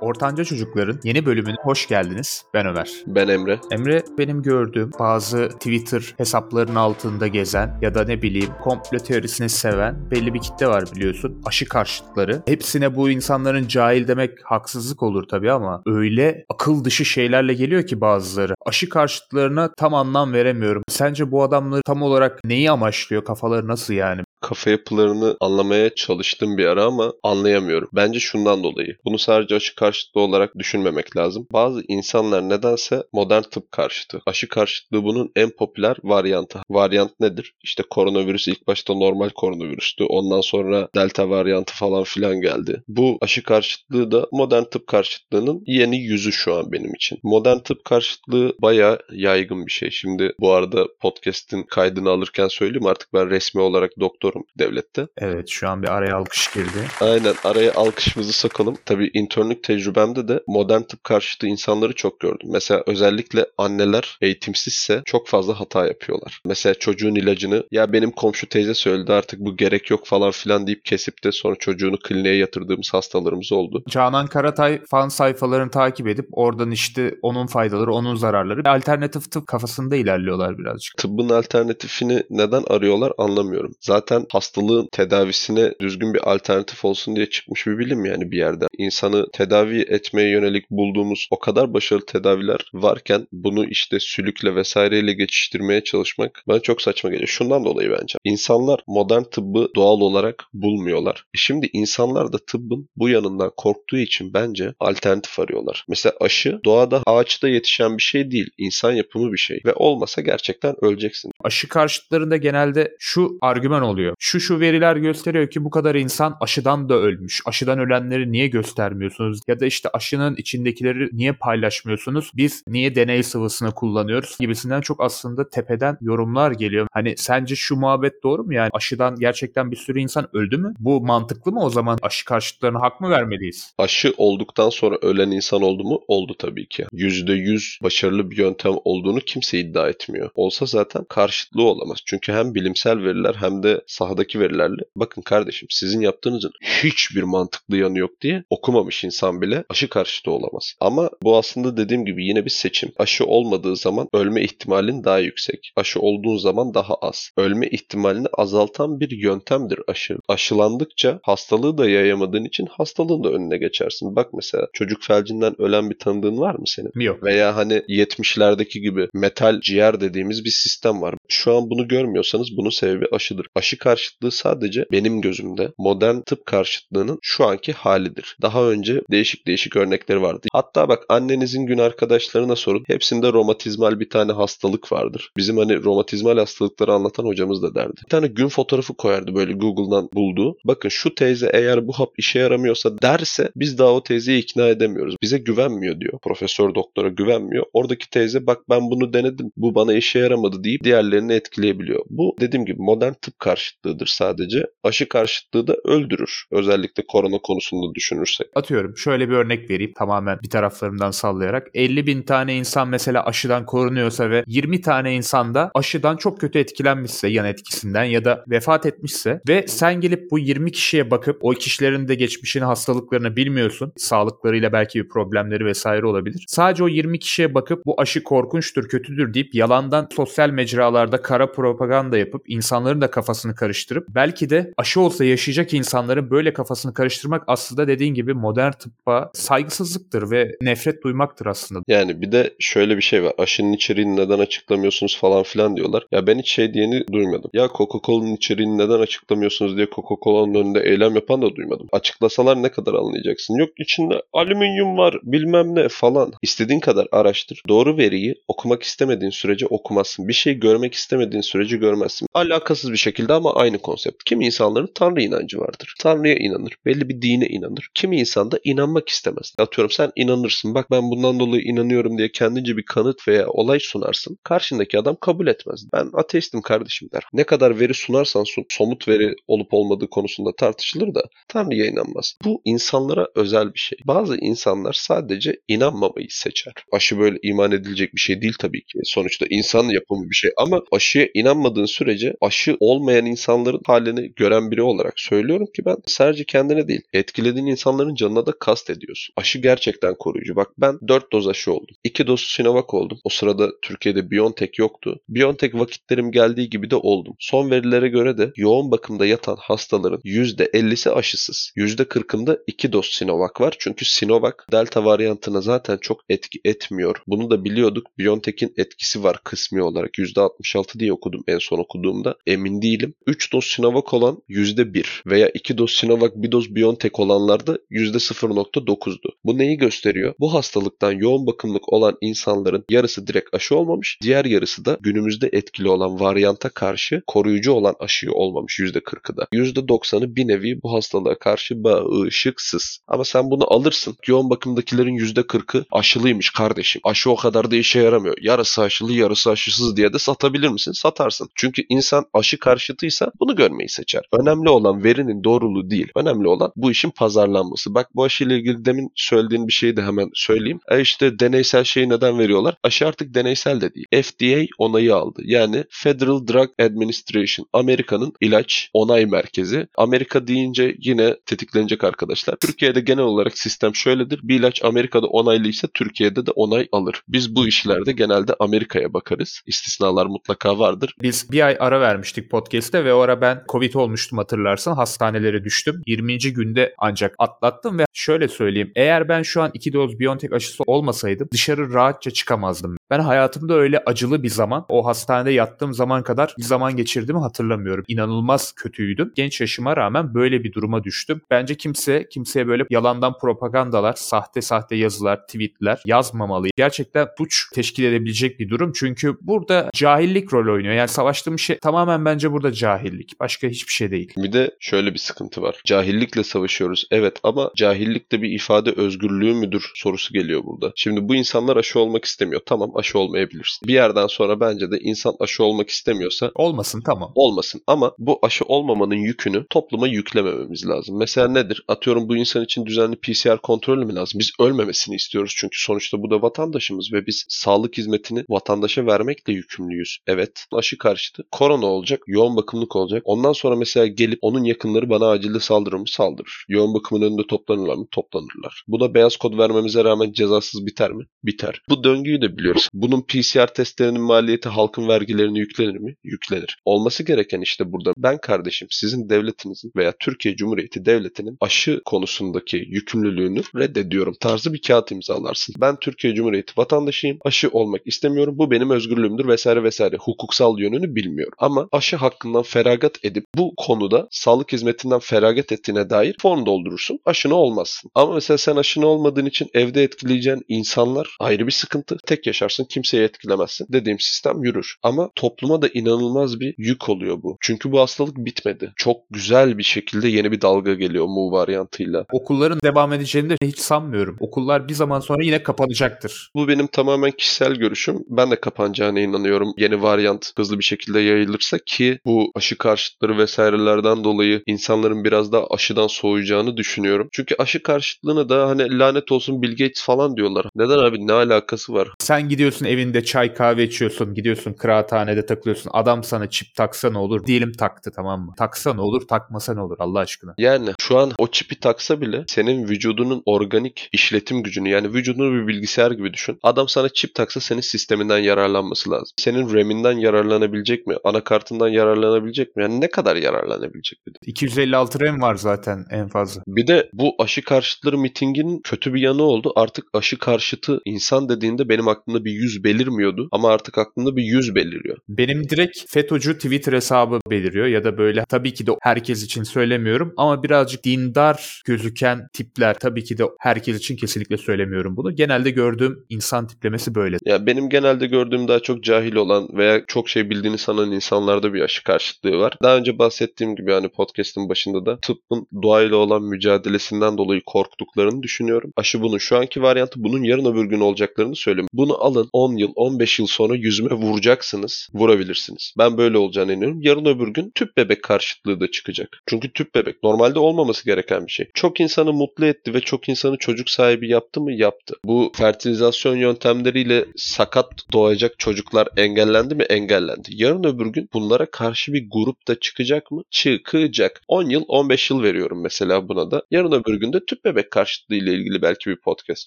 Ortanca Çocukların yeni bölümüne hoş geldiniz. Ben Ömer. Ben Emre. Emre benim gördüğüm bazı Twitter hesaplarının altında gezen ya da ne bileyim komplo teorisini seven belli bir kitle var biliyorsun. Aşı karşıtları. Hepsine bu insanların cahil demek haksızlık olur tabii ama öyle akıl dışı şeylerle geliyor ki bazıları. Aşı karşıtlarına tam anlam veremiyorum. Sence bu adamlar tam olarak neyi amaçlıyor? Kafaları nasıl yani? Kafa yapılarını anlamaya çalıştım bir ara ama anlayamıyorum. Bence şundan dolayı. Bunu sadece aşı karşıtlığı olarak düşünmemek lazım. Bazı insanlar nedense modern tıp karşıtı. Aşı karşıtlığı bunun en popüler varyantı. Varyant nedir? İşte koronavirüs ilk başta normal koronavirüstü. Ondan sonra delta varyantı falan filan geldi. Bu aşı karşıtlığı da modern tıp karşıtlığının yeni yüzü şu an benim için. Modern tıp karşıtlığı bayağı yaygın bir şey. Şimdi bu arada podcast'in kaydını alırken söyleyeyim artık ben resmi olarak doktorum devlette. Evet şu an bir araya alkış girdi. Aynen araya alkışımızı sokalım. Tabii internlük tecrübemde de modern tıp karşıtı insanları çok gördüm. Mesela özellikle anneler eğitimsizse çok fazla hata yapıyorlar. Mesela çocuğun ilacını ya benim komşu teyze söyledi artık bu gerek yok falan filan deyip kesip de sonra çocuğunu kliniğe yatırdığımız hastalarımız oldu. Canan Karatay fan sayfalarını takip edip oradan işte onun faydaları, onun zararları alternatif tıp kafasında ilerliyorlar birazcık. Tıbbın alternatifini neden arıyorlar anlamıyorum. Zaten hastalığın tedavisine düzgün bir alternatif olsun diye çıkmış bir bilim yani bir yerde. İnsanı tedavi etmeye yönelik bulduğumuz o kadar başarılı tedaviler varken bunu işte sülükle vesaireyle geçiştirmeye çalışmak bana çok saçma geliyor. Şundan dolayı bence. İnsanlar modern tıbbı doğal olarak bulmuyorlar. E şimdi insanlar da tıbbın bu yanından korktuğu için bence alternatif arıyorlar. Mesela aşı doğada ağaçta yetişen bir şey değil. insan yapımı bir şey. Ve olmasa gerçekten öleceksin. Aşı karşıtlarında genelde şu argüman oluyor. Şu şu veriler gösteriyor ki bu kadar insan aşıdan da ölmüş. Aşıdan ölenleri niye göstermiyorsunuz? Ya da işte aşının içindekileri niye paylaşmıyorsunuz? Biz niye deney sıvısını kullanıyoruz? Gibisinden çok aslında tepeden yorumlar geliyor. Hani sence şu muhabbet doğru mu yani? Aşıdan gerçekten bir sürü insan öldü mü? Bu mantıklı mı o zaman? Aşı karşıtlarına hak mı vermeliyiz? Aşı olduktan sonra ölen insan oldu mu? Oldu tabii ki. %100 başarılı bir yöntem olduğunu kimse iddia etmiyor. Olsa zaten karşıtlığı olamaz. Çünkü hem bilimsel veriler hem de sahadaki verilerle bakın kardeşim sizin yaptığınızın hiçbir mantıklı yanı yok diye okumamış insan bile aşı karşıtı olamaz. Ama bu aslında dediğim gibi yine bir seçim. Aşı olmadığı zaman ölme ihtimalin daha yüksek. Aşı olduğun zaman daha az. Ölme ihtimalini azaltan bir yöntemdir aşı. Aşılandıkça hastalığı da yayamadığın için hastalığın da önüne geçersin. Bak mesela çocuk felcinden ölen bir tanıdığın var mı senin? Yok. Veya hani 70'lerdeki gibi metal ciğer dediğimiz bir sistem var. Şu an bunu görmüyorsanız bunun sebebi aşıdır. Aşı karşıtlığı sadece benim gözümde modern tıp karşıtlığının şu anki halidir. Daha önce değişik değişik örnekleri vardı. Hatta bak annenizin gün arkadaşlarına sorun. Hepsinde romatizmal bir tane hastalık vardır. Bizim hani romatizmal hastalıkları anlatan hocamız da derdi. Bir tane gün fotoğrafı koyardı böyle Google'dan bulduğu. Bakın şu teyze eğer bu hap işe yaramıyorsa derse biz daha o teyzeyi ikna edemiyoruz. Bize güvenmiyor diyor. Profesör doktora güvenmiyor. Oradaki teyze bak ben bunu denedim. Bu bana işe yaramadı deyip diğerlerini etkileyebiliyor. Bu dediğim gibi modern tıp karşıtlığıdır sadece. Aşı karşıtlığı da öldürür. Özellikle korona konusunda düşünürsek. Atıyorum şöyle bir örnek vereyim tamamen bir taraflarımdan sallayarak. 50 bin tane insan mesela aşıdan korunuyorsa ve 20 tane insan da aşıdan çok kötü etkilenmişse yan etkisinden ya da vefat etmişse ve sen gelip bu 20 kişiye bakıp o kişilerin de geçmişini hastalıklarını bilmiyorsun. Sağlıklarıyla belki bir problemleri vesaire olabilir. Sadece o 20 kişiye bakıp bu aşı korkunçtur, kötüdür deyip yalandan sosyal mecralarda kara propaganda yapıp insanların da kafasını karıştırıp belki de aşı olsa yaşayacak insanların böyle kafasını karıştırmak aslında dediğin gibi modern tıbba saygısızlıktır ve nefret duymaktır aslında. Yani bir de şöyle bir şey var. Aşının içeriğini neden açıklamıyorsunuz falan filan diyorlar. Ya ben hiç şey diyeni duymadım. Ya Coca-Cola'nın içeriğini neden açıklamıyorsunuz diye Coca-Cola'nın önünde eylem yapan da duymadım. Açıklasalar ne kadar anlayacaksın? Yok içinde alüminyum var bilmem ne falan. İstediğin kadar araştır. Doğru veriyi okumak istemediğin sürece okumazsın. Bir şey görmek istemediğin sürece görmezsin. Alakasız bir şekilde ama aynı konsept. Kimi insanların Tanrı inancı vardır. Tanrı'ya inanır. Belli bir dine inanır. Kimi insan da inanmak istemez. Atıyorum sen inanırsın. Bak ben bundan dolayı inanıyorum diye kendince bir kanıt veya olay sunarsın. Karşındaki adam kabul etmez. Ben ateistim kardeşim der. Ne kadar veri sunarsan sun, somut veri olup olmadığı konusunda tartışılır da Tanrı'ya inanmaz. Bu insanlara özel bir şey. Bazı insanlar sadece inanmamayı seçer. Aşı böyle iman edilecek bir şey değil tabii ki. Sonuçta insan yapımı bir şey ama aşıya inanmadığın sürece aşı olmayan insan insanların halini gören biri olarak söylüyorum ki ben sadece kendine değil etkilediğin insanların canına da kast ediyorsun. Aşı gerçekten koruyucu. Bak ben 4 doz aşı oldum. 2 doz Sinovac oldum. O sırada Türkiye'de BioNTech yoktu. BioNTech vakitlerim geldiği gibi de oldum. Son verilere göre de yoğun bakımda yatan hastaların %50'si aşısız. %40'ında 2 doz Sinovac var. Çünkü Sinovac Delta varyantına zaten çok etki etmiyor. Bunu da biliyorduk. BioNTech'in etkisi var kısmi olarak. %66 diye okudum en son okuduğumda. Emin değilim. 3 doz Sinovac olan %1 veya 2 doz Sinovac 1 doz BioNTech olanlarda %0.9'du. Bu neyi gösteriyor? Bu hastalıktan yoğun bakımlık olan insanların yarısı direkt aşı olmamış, diğer yarısı da günümüzde etkili olan varyanta karşı koruyucu olan aşıyı olmamış %40'ı da. %90'ı bir nevi bu hastalığa karşı bağışıksız. Ama sen bunu alırsın. Yoğun bakımdakilerin %40'ı aşılıymış kardeşim. Aşı o kadar da işe yaramıyor. Yarısı aşılı yarısı aşısız diye de satabilir misin? Satarsın. Çünkü insan aşı karşıtıysa bunu görmeyi seçer. Önemli olan verinin doğruluğu değil. Önemli olan bu işin pazarlanması. Bak bu aşıyla ilgili demin söylediğin bir şeyi de hemen söyleyeyim. E işte deneysel şeyi neden veriyorlar? Aşı artık deneysel de değil. FDA onayı aldı. Yani Federal Drug Administration Amerika'nın ilaç onay merkezi. Amerika deyince yine tetiklenecek arkadaşlar. Türkiye'de genel olarak sistem şöyledir. Bir ilaç Amerika'da onaylıysa Türkiye'de de onay alır. Biz bu işlerde genelde Amerika'ya bakarız. İstisnalar mutlaka vardır. Biz bir ay ara vermiştik podcast'te ve o ara ben Covid olmuştum hatırlarsan. Hastanelere düştüm. 20. günde ancak atlattım ve şöyle söyleyeyim. Eğer ben şu an 2 doz BioNTech aşısı olmasaydım dışarı rahatça çıkamazdım. Ben hayatımda öyle acılı bir zaman, o hastanede yattığım zaman kadar bir zaman geçirdiğimi hatırlamıyorum. İnanılmaz kötüydüm. Genç yaşıma rağmen böyle bir duruma düştüm. Bence kimse kimseye böyle yalandan propagandalar, sahte sahte yazılar, tweetler yazmamalı. Gerçekten suç teşkil edebilecek bir durum. Çünkü burada cahillik rol oynuyor. Yani savaştığım şey tamamen bence burada cahillik. Başka hiçbir şey değil. Bir de şöyle bir sıkıntı var. Cahillikle savaşıyoruz. Evet ama cahillik de bir ifade özgürlüğü müdür sorusu geliyor burada. Şimdi bu insanlar aşı olmak istemiyor. Tamam aşı olmayabilirsin. Bir yerden sonra bence de insan aşı olmak istemiyorsa Olmasın tamam. olmasın. Ama bu aşı olmamanın yükünü topluma yüklemememiz lazım. Mesela nedir? Atıyorum bu insan için düzenli PCR kontrolü mü lazım? Biz ölmemesini istiyoruz çünkü sonuçta bu da vatandaşımız ve biz sağlık hizmetini vatandaşa vermekle yükümlüyüz. Evet aşı karşıtı. Korona olacak, yoğun bakımlık olacak. Ondan sonra mesela gelip onun yakınları bana acilde saldırır mı? Saldırır. Yoğun bakımın önünde toplanırlar mı? Toplanırlar. Buna beyaz kod vermemize rağmen cezasız biter mi? Biter. Bu döngüyü de biliyoruz. Bunun PCR testlerinin maliyeti halkın vergilerini yüklenir mi? Yüklenir. Olması gereken işte burada ben kardeşim sizin devletinizin veya Türkiye Cumhuriyeti Devleti'nin aşı konusundaki yükümlülüğünü reddediyorum tarzı bir kağıt imzalarsın. Ben Türkiye Cumhuriyeti vatandaşıyım. Aşı olmak istemiyorum. Bu benim özgürlüğümdür vesaire vesaire. Hukuksal yönünü bilmiyorum. Ama aşı hakkından feragat edip bu konuda sağlık hizmetinden feragat ettiğine dair form doldurursun. Aşını olmazsın. Ama mesela sen aşını olmadığın için evde etkileyeceğin insanlar ayrı bir sıkıntı. Tek yaşarsın kimseyi etkilemezsin. Dediğim sistem yürür. Ama topluma da inanılmaz bir yük oluyor bu. Çünkü bu hastalık bitmedi. Çok güzel bir şekilde yeni bir dalga geliyor mu varyantıyla. Okulların devam edeceğini de hiç sanmıyorum. Okullar bir zaman sonra yine kapanacaktır. Bu benim tamamen kişisel görüşüm. Ben de kapanacağına inanıyorum. Yeni varyant hızlı bir şekilde yayılırsa ki bu aşı karşıtları vesairelerden dolayı insanların biraz daha aşıdan soğuyacağını düşünüyorum. Çünkü aşı karşıtlığına da hani lanet olsun Bill Gates falan diyorlar. Neden abi ne alakası var? Sen gidiyorsun evinde çay kahve içiyorsun. Gidiyorsun kıraathanede takılıyorsun. Adam sana çip taksa ne olur? Diyelim taktı tamam mı? Taksa ne olur? Takmasa ne olur? Allah aşkına. Yani şu an o çipi taksa bile senin vücudunun organik işletim gücünü yani vücudunu bir bilgisayar gibi düşün. Adam sana çip taksa senin sisteminden yararlanması lazım. Senin RAM'inden yararlanabilecek mi? Anakartından yararlanabilecek mi? Yani ne kadar yararlanabilecek bir de. 256 RAM var zaten en fazla. Bir de bu aşı karşıtları mitinginin kötü bir yanı oldu. Artık aşı karşıtı insan dediğinde benim aklımda bir yüz belirmiyordu ama artık aklımda bir yüz beliriyor. Benim direkt FETÖ'cü Twitter hesabı beliriyor ya da böyle tabii ki de herkes için söylemiyorum ama birazcık dindar gözüken tipler tabii ki de herkes için kesinlikle söylemiyorum bunu. Genelde gördüğüm insan tiplemesi böyle. Ya benim genelde gördüğüm daha çok cahil olan veya çok şey bildiğini sanan insanlarda bir aşı karşıtlığı var. Daha önce bahsettiğim gibi hani podcast'ın başında da tıbbın doğayla olan mücadelesinden dolayı korktuklarını düşünüyorum. Aşı bunun şu anki varyantı bunun yarın öbür gün olacaklarını söylüyorum. Bunu alın 10 yıl, 15 yıl sonra yüzüme vuracaksınız. Vurabilirsiniz. Ben böyle olacağını inanıyorum. Yarın öbür gün tüp bebek karşıtlığı da çıkacak. Çünkü tüp bebek normalde olmaması gereken bir şey. Çok insanı mutlu etti ve çok insanı çocuk sahibi yaptı mı? Yaptı. Bu fertilizasyon yöntemleriyle sakat doğacak çocuklar engellendi mi? Engellendi. Yarın öbür gün bunlara karşı bir grup da çıkacak mı? Çıkacak. 10 yıl, 15 yıl veriyorum mesela buna da. Yarın öbür gün de tüp bebek karşıtlığı ile ilgili belki bir podcast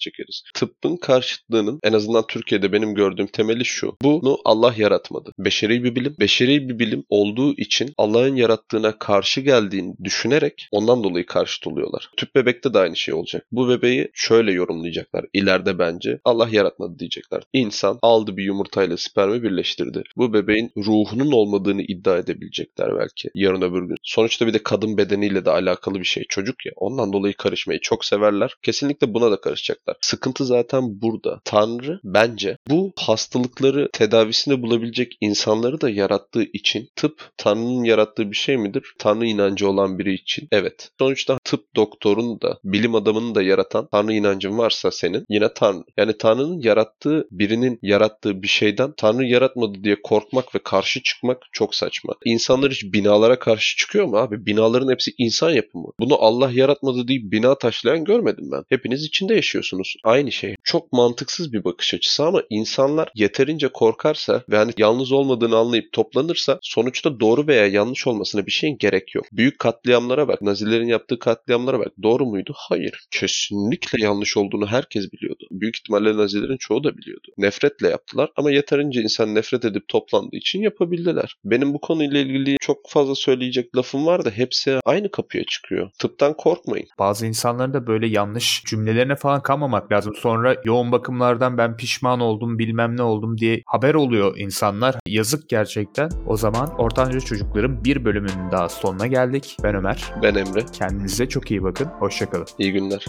çekeriz. Tıbbın karşıtlığının en azından Türkiye'de benim gördüğüm temeli şu. Bunu Allah yaratmadı. Beşeri bir bilim. Beşeri bir bilim olduğu için Allah'ın yarattığına karşı geldiğini düşünerek ondan dolayı karşıt oluyorlar. Tüp bebekte de aynı şey olacak. Bu bebeği şöyle yorumlayacaklar ileride bence. Allah yaratmadı diyecekler. İnsan aldı bir yumurtayla spermi birleştirdi. Bu bebeğin ruhunun olmadığını iddia edebilecekler belki yarın öbür gün. Sonuçta bir de kadın bedeniyle de alakalı bir şey. Çocuk ya. Ondan dolayı karışmayı çok severler. Kesinlikle buna da karışacaklar. Sıkıntı zaten burada. Tanrı bence bu hastalıkları tedavisinde bulabilecek insanları da yarattığı için tıp Tanrı'nın yarattığı bir şey midir? Tanrı inancı olan biri için evet. Sonuçta tıp doktorunu da bilim adamını da yaratan Tanrı inancın varsa senin yine Tanrı. Yani Tanrı'nın yarattığı birinin yarattığı bir şeyden Tanrı yaratmadı diye korkmak ve karşı çıkmak çok saçma. İnsanlar hiç binalara karşı çıkıyor mu abi? Binaların hepsi insan yapımı. Bunu Allah yaratmadı deyip bina taşlayan görmedim ben. Hepiniz içinde yaşıyorsunuz. Aynı şey. Çok mantıksız bir bakış açısı ama insanlar yeterince korkarsa ve hani yalnız olmadığını anlayıp toplanırsa sonuçta doğru veya yanlış olmasına bir şeyin gerek yok. Büyük katliamlara bak. Nazilerin yaptığı katliamlara bak. Doğru muydu? Hayır. Kesinlikle yanlış olduğunu herkes biliyordu. Büyük ihtimalle Nazilerin çoğu da biliyordu. Nefretle yaptılar ama yeterince insan nefret edip toplandığı için yapabildiler. Benim bu konuyla ilgili çok fazla söyleyecek lafım var da hepsi aynı kapıya çıkıyor. Tıptan korkmayın. Bazı insanların da böyle yanlış cümlelerine falan kalmamak lazım. Sonra yoğun bakımlardan ben pişman oldum bilmem ne oldum diye haber oluyor insanlar. Yazık gerçekten. O zaman Ortanca Çocukların bir bölümünün daha sonuna geldik. Ben Ömer. Ben Emre. Kendinize çok iyi bakın. Hoşçakalın. İyi günler.